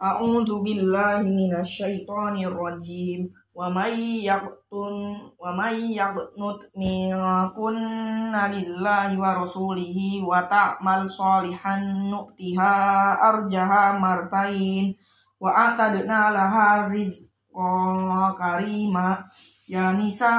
A'udzu billahi minasyaitonir rajim. Wa may yaqtun wa may yaqnut minkunna lillahi wa rasulihi wa ta'mal sholihan nu'tiha arjaha martain. Wa atadna laha rizqa karima. Ya nisa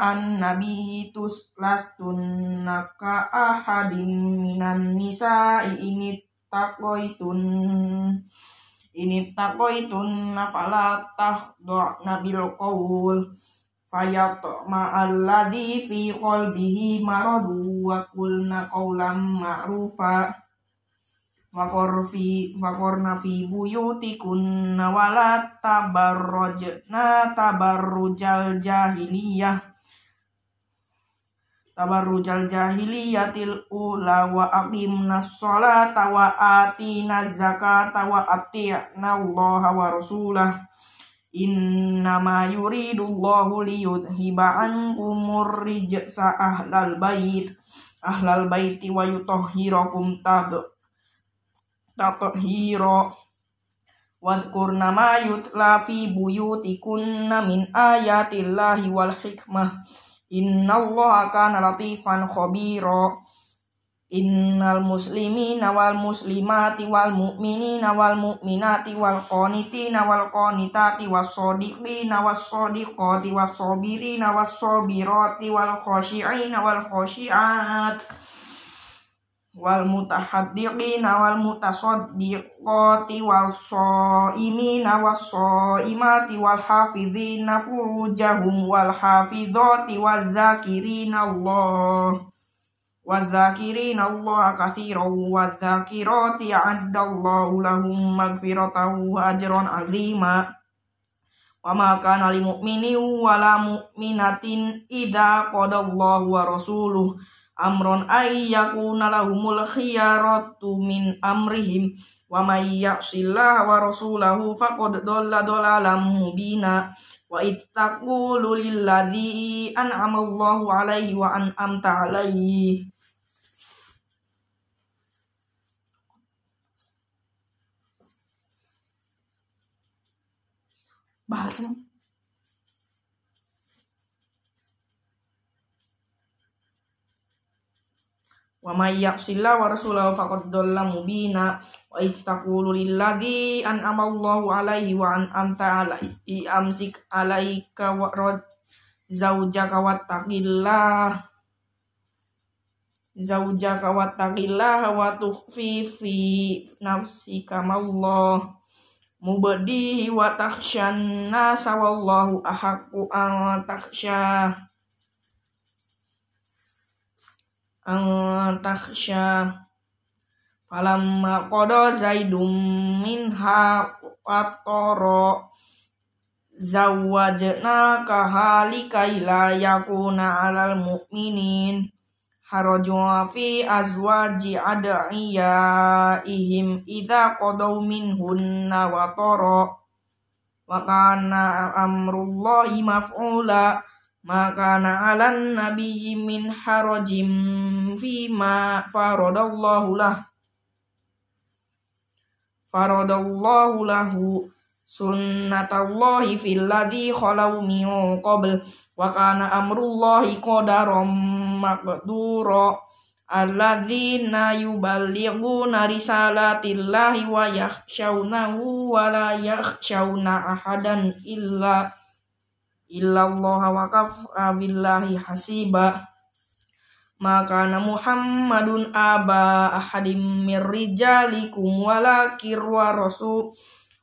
an nabi tuslastunna ka ahadin minan nisa ini taqaitun ini takoitun nafala tahdo'na bil qawl fayatma alladhi fi qalbihi maradu wa qulna qawlan ma'rufa. Wa fi wa qarna fi buyutikunna wala tabarrajna tabarrujal jahiliyah tabarrujal jahiliyatil ula wa aqimna sholata wa atina zakata wa ati'na Allah wa rasulah. Innama yuridullahu liyudhiba ankumur rijsa ahlal bait. Ahlal baiti wa yutahhirakum tab tathira Wadhkurna ma yutla fi buyutikunna min ayatillahi wal hikmah Innallaha kana latifan khabira. Innal muslimina wal muslimati wal mu'minina wal mu'minati wal qanitina wal qanitati was sadiqina was sadiqati was sabirina was sabirati wal khashi'ina wal khashi'at wal mutahaddiqina wal mutasaddiqati wal shaimina was shaimati wal hafidhina furujahum wal hafidhati waz zakirina Allah. Waz zakirina Allah katsiran waz zakirati a'addallahu lahum maghfiratan wa ajran azima. Wa ma kana lil mu'minin wala mu'minatin idza qadallahu wa rasuluhu amron ay yakuna lahumul khiyaratu min amrihim wa may ya'sillah wa rasulahu faqad dhalla dhalalan mubina wa ittaqulu lilladzi an'ama Allahu alaihi wa an'amta alaihi bahas wa may ya'sillah wa rasulahu faqad dhalla mubina. Wa ittaqulu lilladzi an'ama Allahu alaihi wa an'amta alaihi amsik alaika wa rad zaujaka wattaqillah. Zaujaka wattaqillah wa tukhfi fi nafsika mallah. Mubadihi wa takhshan nasa wallahu ahaqqu an takhsha an falamma qada zaidum minha watara zawwajna kahalika ila yakuna alal mu'minin haraju fi azwaji ihim idza qadaw minhunna watara wa kana amrullahi maf'ula maka na'alan nabi min harajim fima faradallahu lah. Faradallahu lahu sunnatallahi fil ladzi khalau min qabl. Wa kana amrullahi qadaram maqdura. Alladzina yuballighuna risalatillahi wa yakhshawnahu wa la yakhshawna ahadan illa illallah wa kafa billahi hasiba. Maka Muhammadun aba ahadim mir rijalikum walakir wa rasul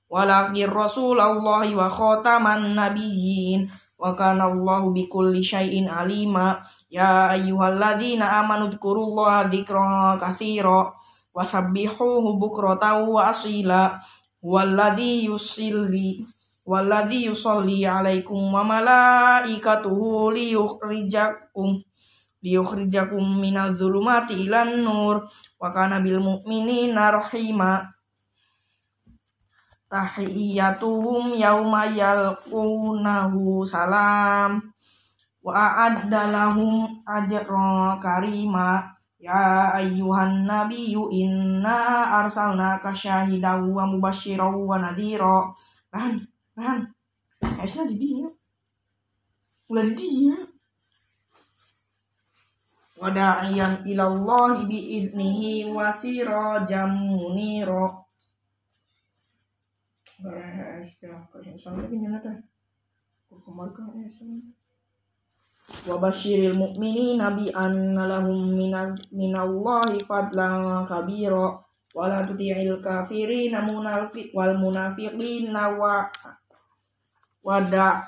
walakir rasulallahi wa khataman nabiyyin. Wa kana Allahu bikulli syai'in alima. Ya ayyuhalladzina amanu dzkurullaha dzikra katsira. Wasabbihuhu bukratan wa asila. Walladzi yusilli Walladhi yusalli alaikum wa malaikatuhu liyukhrijakum liyukhrijakum minadh dhulumati ilan nur wa kana bil mu'minina rahima tahiyyatuhum yauma salam wa a'adda lahum ajra karima Ya ayyuhan nabiyyu inna arsalnaka syahidan wa mubasysyiran wa nadhira. Tahan. Esna di dia. Ulah di dia. Wada'iyan ilallahi bi'idnihi wa sirajan munira. Beres ya, kasih sampai nyata. Kok kemarin wa basyiril mu'minina bi anna lahum minallahi fadlan kabira wa la tuti'il kafirina wal munafiqina wa wada.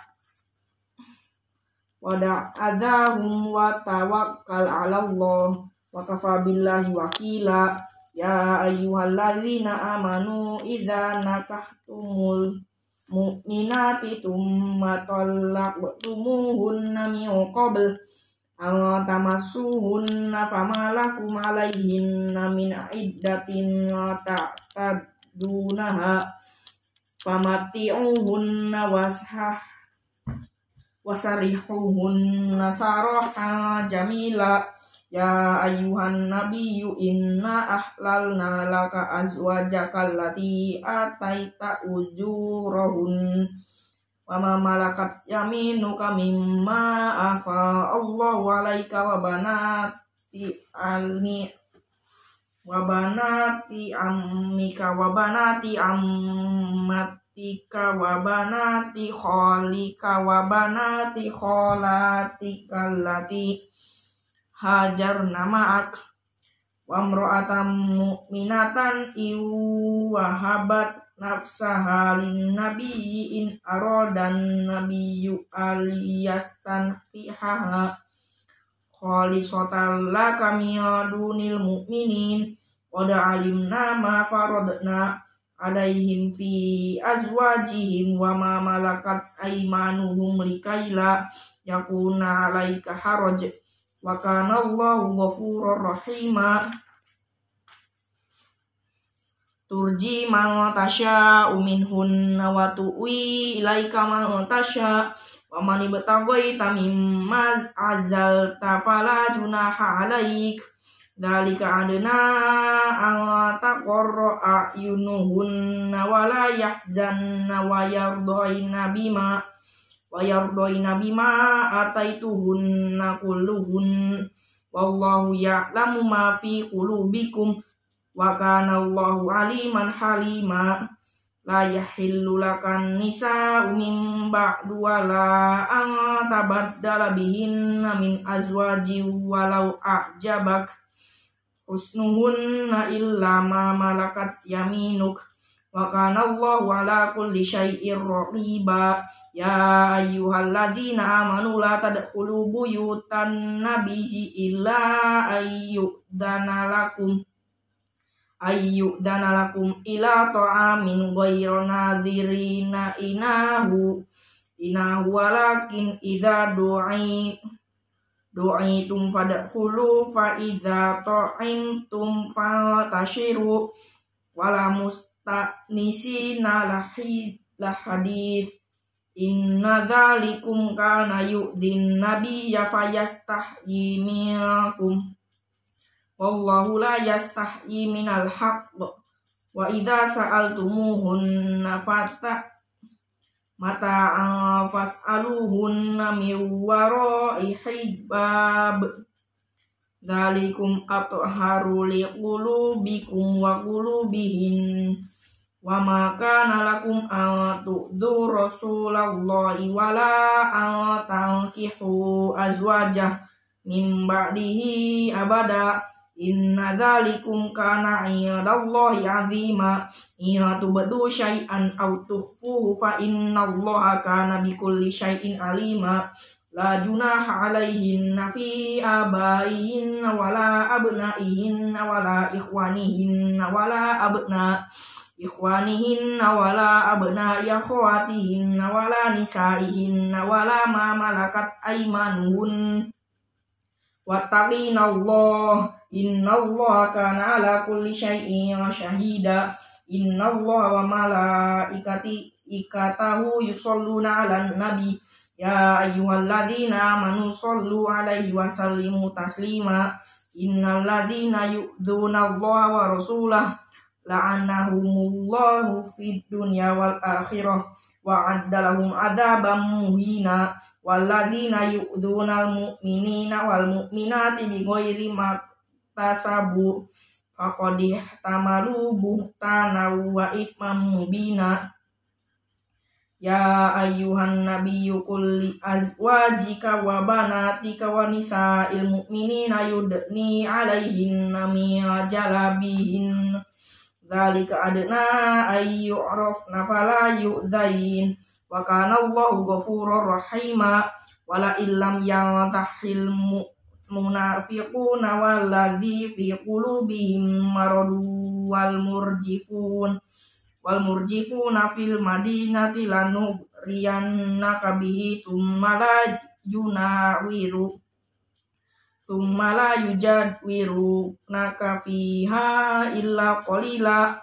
Wada adahum wa tawakkal 'ala Allah. Wa kafa billahi wakila. Ya ayyuhalladzina amanu idza nakahtumul mu'minati tumma tallaqtumuhunna min qabl. Aw tamassuhunna famalakum alaihinna min iddatin ta'tadunaha famati'uhunna washah wasarihuhunna saraha jamila. Ya ayuhan nabiyyu inna ahlalna laka azwajaka allati ataita ujurahun. Wa ma malakat yaminuka mimma afa Allah alaika wa banati alni wa banati ammika wa banati ammatika wa banati khalika wa banati khalatika allati hajar nama ak wa mro'atan mu'minatan iwahabat nafsaha lin nabiyyi in aradan nabiyyu aliyastan fihaha khalisatan laka dunil mu'minin. Wada alimna ma faradna alaihim fi azwajihim wa ma malakat aimanuhum likaila yakuna alaika haraj. Wa kana Allahu ghafurur rahima. Turji man tasya minhunna wa tuwi ilaika man tasya wa man ibtaghaita tamimma azal tafala junaha alaik. Dalika adna an taqarra ayunuhunna wa la yahzanna wa yardaina bima wa yardoina bima ataituhunna kulluhun. Wallahu ya'lamu ma fi qulubikum la yahillu lakan nisa min ba'du wa la an tabaddala bihinna min azwaji walau a'jabak. Husnuhunna illa ma malakat yaminuk. Wa kana Allahu ala kulli syai'ir raqiba. Ya ayyuhalladzina amanu la tadkhulu buyutan nabiyyi illa ayyudana lakum ayyudana lakum ila ta'amin ghayra nadhirina inahu inahu walakin idza du'i du'itum fadkhulu fa idza ta'imtum tashiru wala must nisina lahi lahadith. Inna dhalikum kana yu'din nabiyya fayastahyi minkum Wallahu la yastahyi minal haqq. Wa idha sa'altumuhunna fata mata fas'aluhunna min wara'i hijbab. Dalikum atharu liqulubikum wa qulubihin. Wa ma kana lakum an tu'dhu rasulallahi wala an tankihu azwajah min ba'dihi abada inna dhalikum kana indallahi azima iya tubdu syai'an aw tukhfuhu fa innallaha kana bikulli syai'in alima la junaha alaihinna fi abaihinna wala abnaihinna wala ikhwanihinna wala abna ikhwanihinna wala abna yakhwatihinna wala nisaihinna wala ma malakat aimanuhun wattaqina Allah inna Allah kana ala kulli syai'in syahida inna Allah wa malaikati ikatahu yusalluna ala nabi. Ya ayyuhalladzina amanu sallu alaihi wa sallimu taslima. Innal ladzina yu'dzuna Allah wa rasulah la'anahumullahu fid dunya wal akhirah wa addalahum adzabam muhina walladzina yu'dzunal mu'minina wal mu'minati bighairi maktasabu faqad ihtamalu buhtana wa ithman mubina Ya ayuhan nabiyyu qul li azwajika wa banatika wa nisa'il mu'minina Dzalika adna yu'rafna fala yu'dzain. Wa kana Allahu ghafurur rahima. Wala illam yantahil munafiquna walladzi fi qulubihim maradu wal murjifun. Wal murjifuna fil madinati lanuriyannaka bihi tumma la junawiru Tumma la wiru naka fiha illa qalila.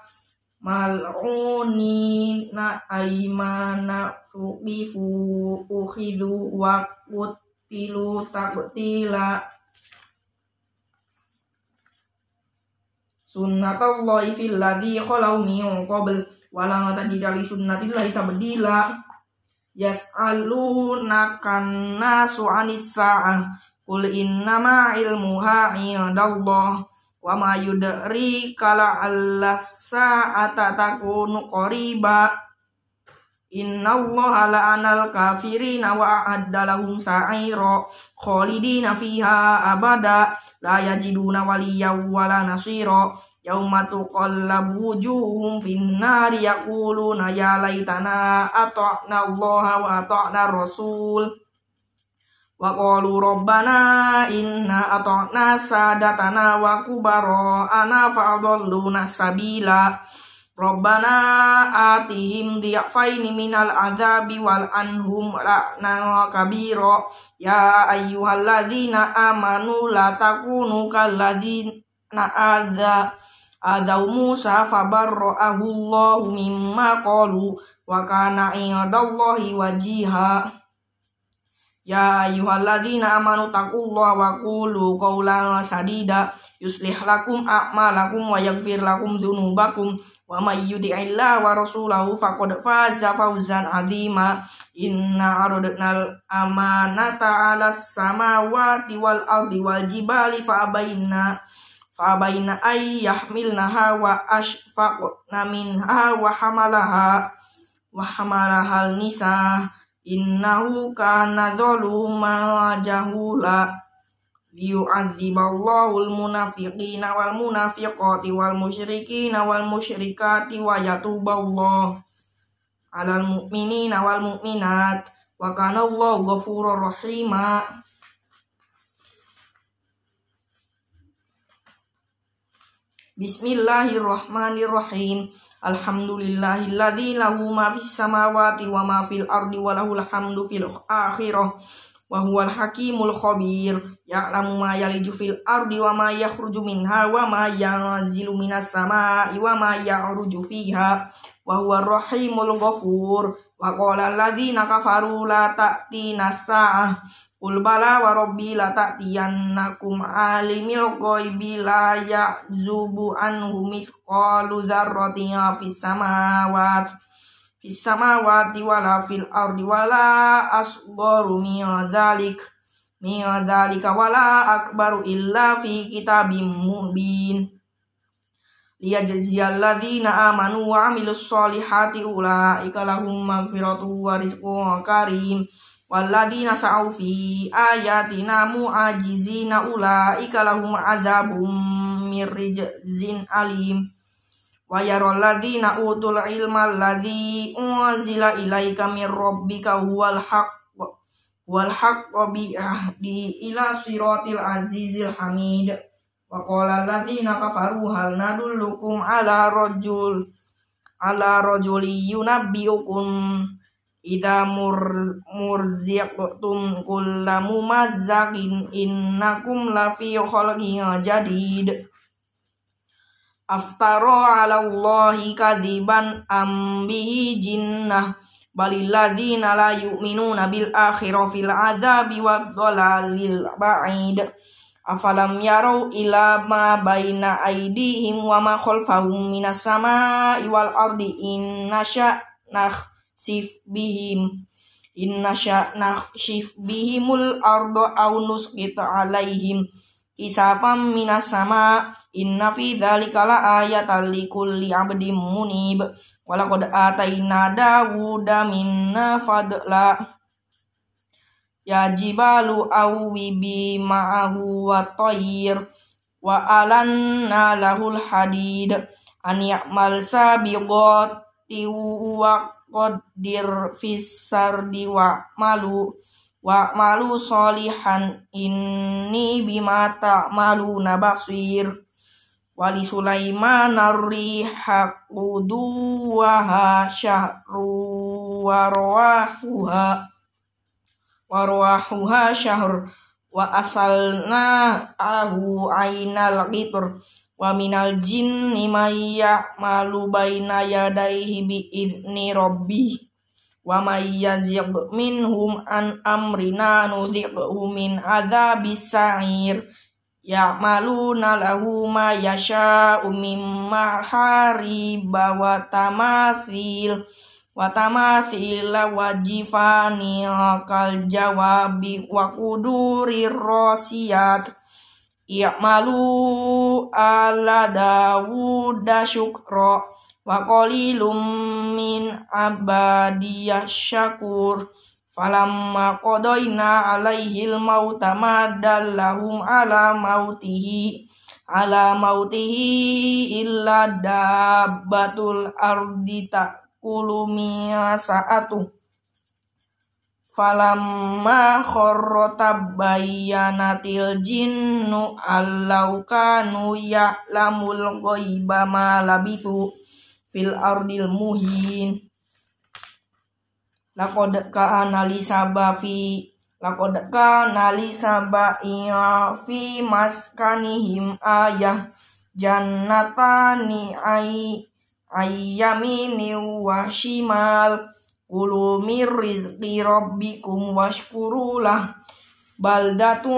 Mal'uni na aymana fuqifu ukhidu wa kutilu taqtila. Sunnatullahi fil ladzi khalau min qabl wala tajida li sunnatillahi tabdila. Yas'alunaka nasu anis sa'ah Qul innama ilmuha indallah wa ma yudri kala sa'ata takunu qariba. Inna Allah la'anal kafirina wa a'adda lahum sa'ira fiha abada. La yajiduna waliyan wala nasira. Yauma tuqallabu wujuhum fin nari yaquluna ya laitana ata'na Allah wa ata'na rasul Wa qalu rabbana inna ata'na sadatana wa kubara'ana fa'adalluna sabila. Rabbana atihim di'afaini minal azabi wal anhum la'na kabiro. Ya ayyuhalladzina amanu la takunu kalladzina adza adau Musa fabarra'ahu Allah mimma qalu wa kana indallahi wajiha. Ya ayyuhalladzina amanu taqullaha wa qulu qawlan sadida yuslih lakum a'malakum wa yaghfir lakum dzunubakum wa may yuti'illah wa rasulahu faqad faza fawzan 'azima. Inna aradnal amanata 'alas samawati wal ardi wal jibali fa abaina fa abaina ay yahmilnaha wa ashfaqna minha wa hamalaha wa hamalaha nisa innahu kana dzaluman jahula liyu'adziballahu al-munafiqina wal munafiqati wal musyrikina wal musyrikati wa yatuballahu 'alal mu'minina wal mu'minat wa kana Allahu ghafurur rahima Bismillahirrahmanirrahim. Alhamdulillahilladzi lahu ma fis samawati wa ma fil ardi wa lahul hamdu fil akhirah. Wa huwal hakimul khabir. Ya'lamu ma yaliju fil ardi wa ma yakhruju minha wa ma yanzilu minas sama'i wa ma ya'ruju fiha. Wa huwar rahimul ghafur. Wa qala alladzina kafaru la ta'tina sa'ah Qul bala wa rabbi la ta'tiyannakum alimil ghaibi la ya'zubu anhu mithqalu dzarratin fis samawati fis samawati wala fil ardi wala asgharu min dzalik min dzalika wala akbaru illa fi kitabim mubin. Liyajziyal ladzina amanu wa amilus solihati ulaika lahum maghfiratu wa rizqun karim Walladina sa'u fi ayatina mu'ajizina ulaika lahum adzabum mirrijzin alim. Wa yaral ladzina utul ilma alladzi unzila ilaika mir rabbika huwal haqq wal haqq bi ahdi ila siratil azizil hamid. Wa qala alladzina kafaru hal nadullukum ala rajul ala rajuli yunabbiukum Ida mur murziqtum kullamu mazzakin innakum lafi khalqin jadid. Aftara ala Allahi kadiban am bihi jinnah. Balilladina la yu'minuna bil akhirah fil adabi wa dhalalil ba'id. Afalam yarau ila ma baina aidihim wa ma khalfahum minas sama'i wal ardi in nasha nakhsif bihim. In nasha nakhsif bihimul ardo aw nusqita alaihim. Kisafam minas sama. Inna fi dzalika la ayatan likulli 'abdin munib. Wa laqad ataina dawuda minna fadla. Ya jibalu awwibi ma'ahu wa tayir wa alanna lahul hadid. An ya'mal sabiqati wa qadir fisardi wa malu wa malu solihan inni bima ta'maluna basir. Wali Sulaiman ar-riha quduwaha syahru wa rawahuha warwahuha syahr wa asalna alahu ainal qitr wa minal jinni may ya'malu baina yadayhi bi idni rabbi wa may yazigh minhum an amrina nudhiqhu min adzabis sa'ir ya'maluna lahu ma yasha'u mimma hariba wa tamathil watamathila wajifani kal jawabi wa kuduri rosiyat i'malu ala dawuda syukra wa qalilum min abadiyah syakur. Falamma qadaina alaihil mauta madallahum ala mautihi ala mautihi illa dabbatul ardi tak kulumia saatu falamma kharrota bayyanatil jinnu allau kanu ya'lamul ghaiba ma labitu fil ardil muhin. Laqad kana li sabafi laqad kana li sabai fi maskanihim ayah jannatani ay ayyamini wa shimal kulu rizqi rabbikum washkurulah. Baldatu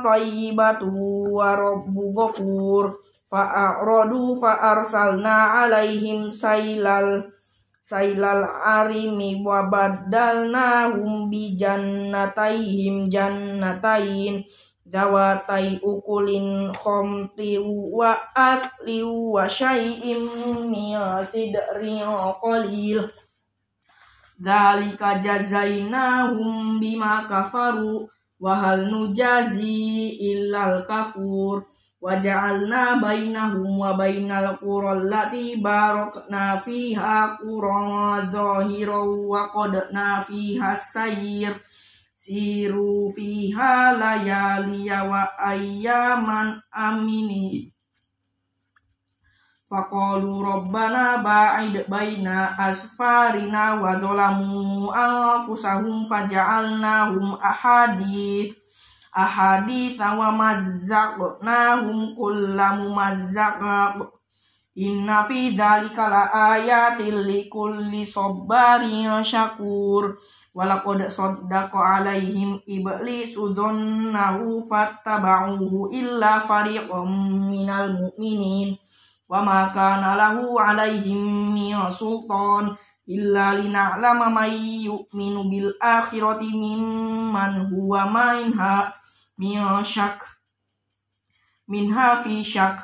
tayyibatu wa rabbu ghafur. Fa'aradu fa'arsalna alaihim sailal sailal arimi wa badalnahum bi jannatayhim jannatain dawatai ukulin khomti wa asli wa syai'im min qalil Dalika jazainahum bima kafaru wa hal nujazi illal kafur. Wa ja'alna bainahum wa bainal qura allati barakna fiha qura dhahiran wa qadna fiha sayr. Siru fiha layaliya wa ayyaman amini Faqalu rabbana ba'id baina asfarina wa dhalamu anfusahum faja'alnahum ahadith. Ahadith wa mazzaqnahum kullamu mazzaq Inna fi dhalika la ayatin li kulli sabbarin syakur. Walaqad saddaqa alaihim iblisu dhannahu fattaba'uhu illa fariqam minal mu'minin wa ma kana lahu alaihim min sultan illa lina'lama may yu'minu bil akhirati mimman huwa minha min syak minha fi syak.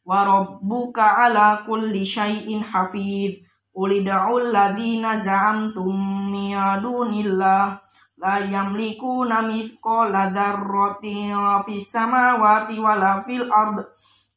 Wa rabbuka ala kulli syai'in hafiz ulida'ul ladzina za'amtum min dunillah la yamlikuna mithqala dzarratin fis samawati wala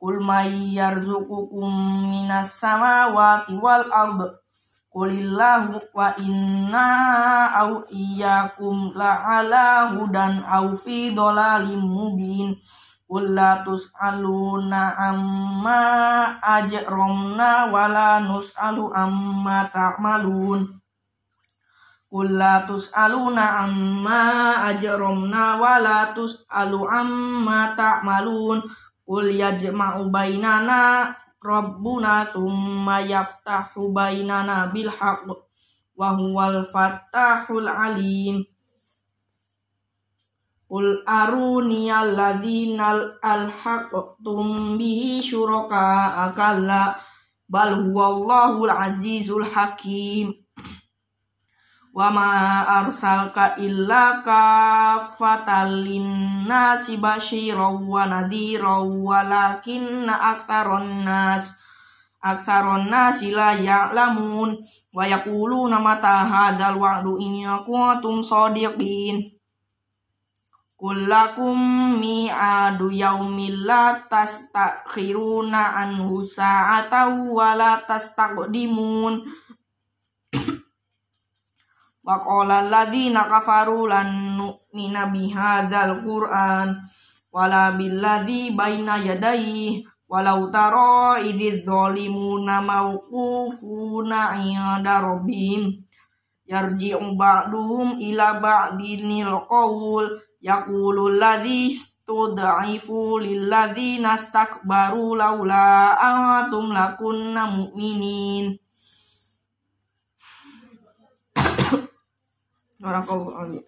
qul may yarzuqukum minas samawati wal ard qulillahu wa inna au iyyakum la ala hudan au fi dhalalim mubin. Kullatus aluna amma ajromna wala nus'alu amma ta'malun. Kullatus aluna amma ajromna wala tus'alu amma ta'malun Kul yajma'u bainana Rabbuna thumma yaftahu bainana bilhaq wa huwal fattahul alim. Qul aruni alladzina alhaqtum bihi syuraka akalla bal huwallahu azizul hakim wa ma arsalka illa kafatal linnasi basyiran wa nadhiran walakinna aktsaron nas aktsaron nasi la ya'lamun. Wa yaquluna mata hadzal wa'du in kuntum shadiqin Kullakum mi'adu yaumil la tastakhiruna anhu sa'atan wa la tastaqdimun Wa qala alladhina kafaru lan nu'mina bihadzal qur'an wala billadhi baina yadayhi walau tara idz zalimuna mawqufuna 'inda rabbihim yarji'u ba'duhum ila ba'dinil qawl yaqulu alladhi istud'ifu lilladhina istakbaru laula antum lakunna mu'minin Barakallahu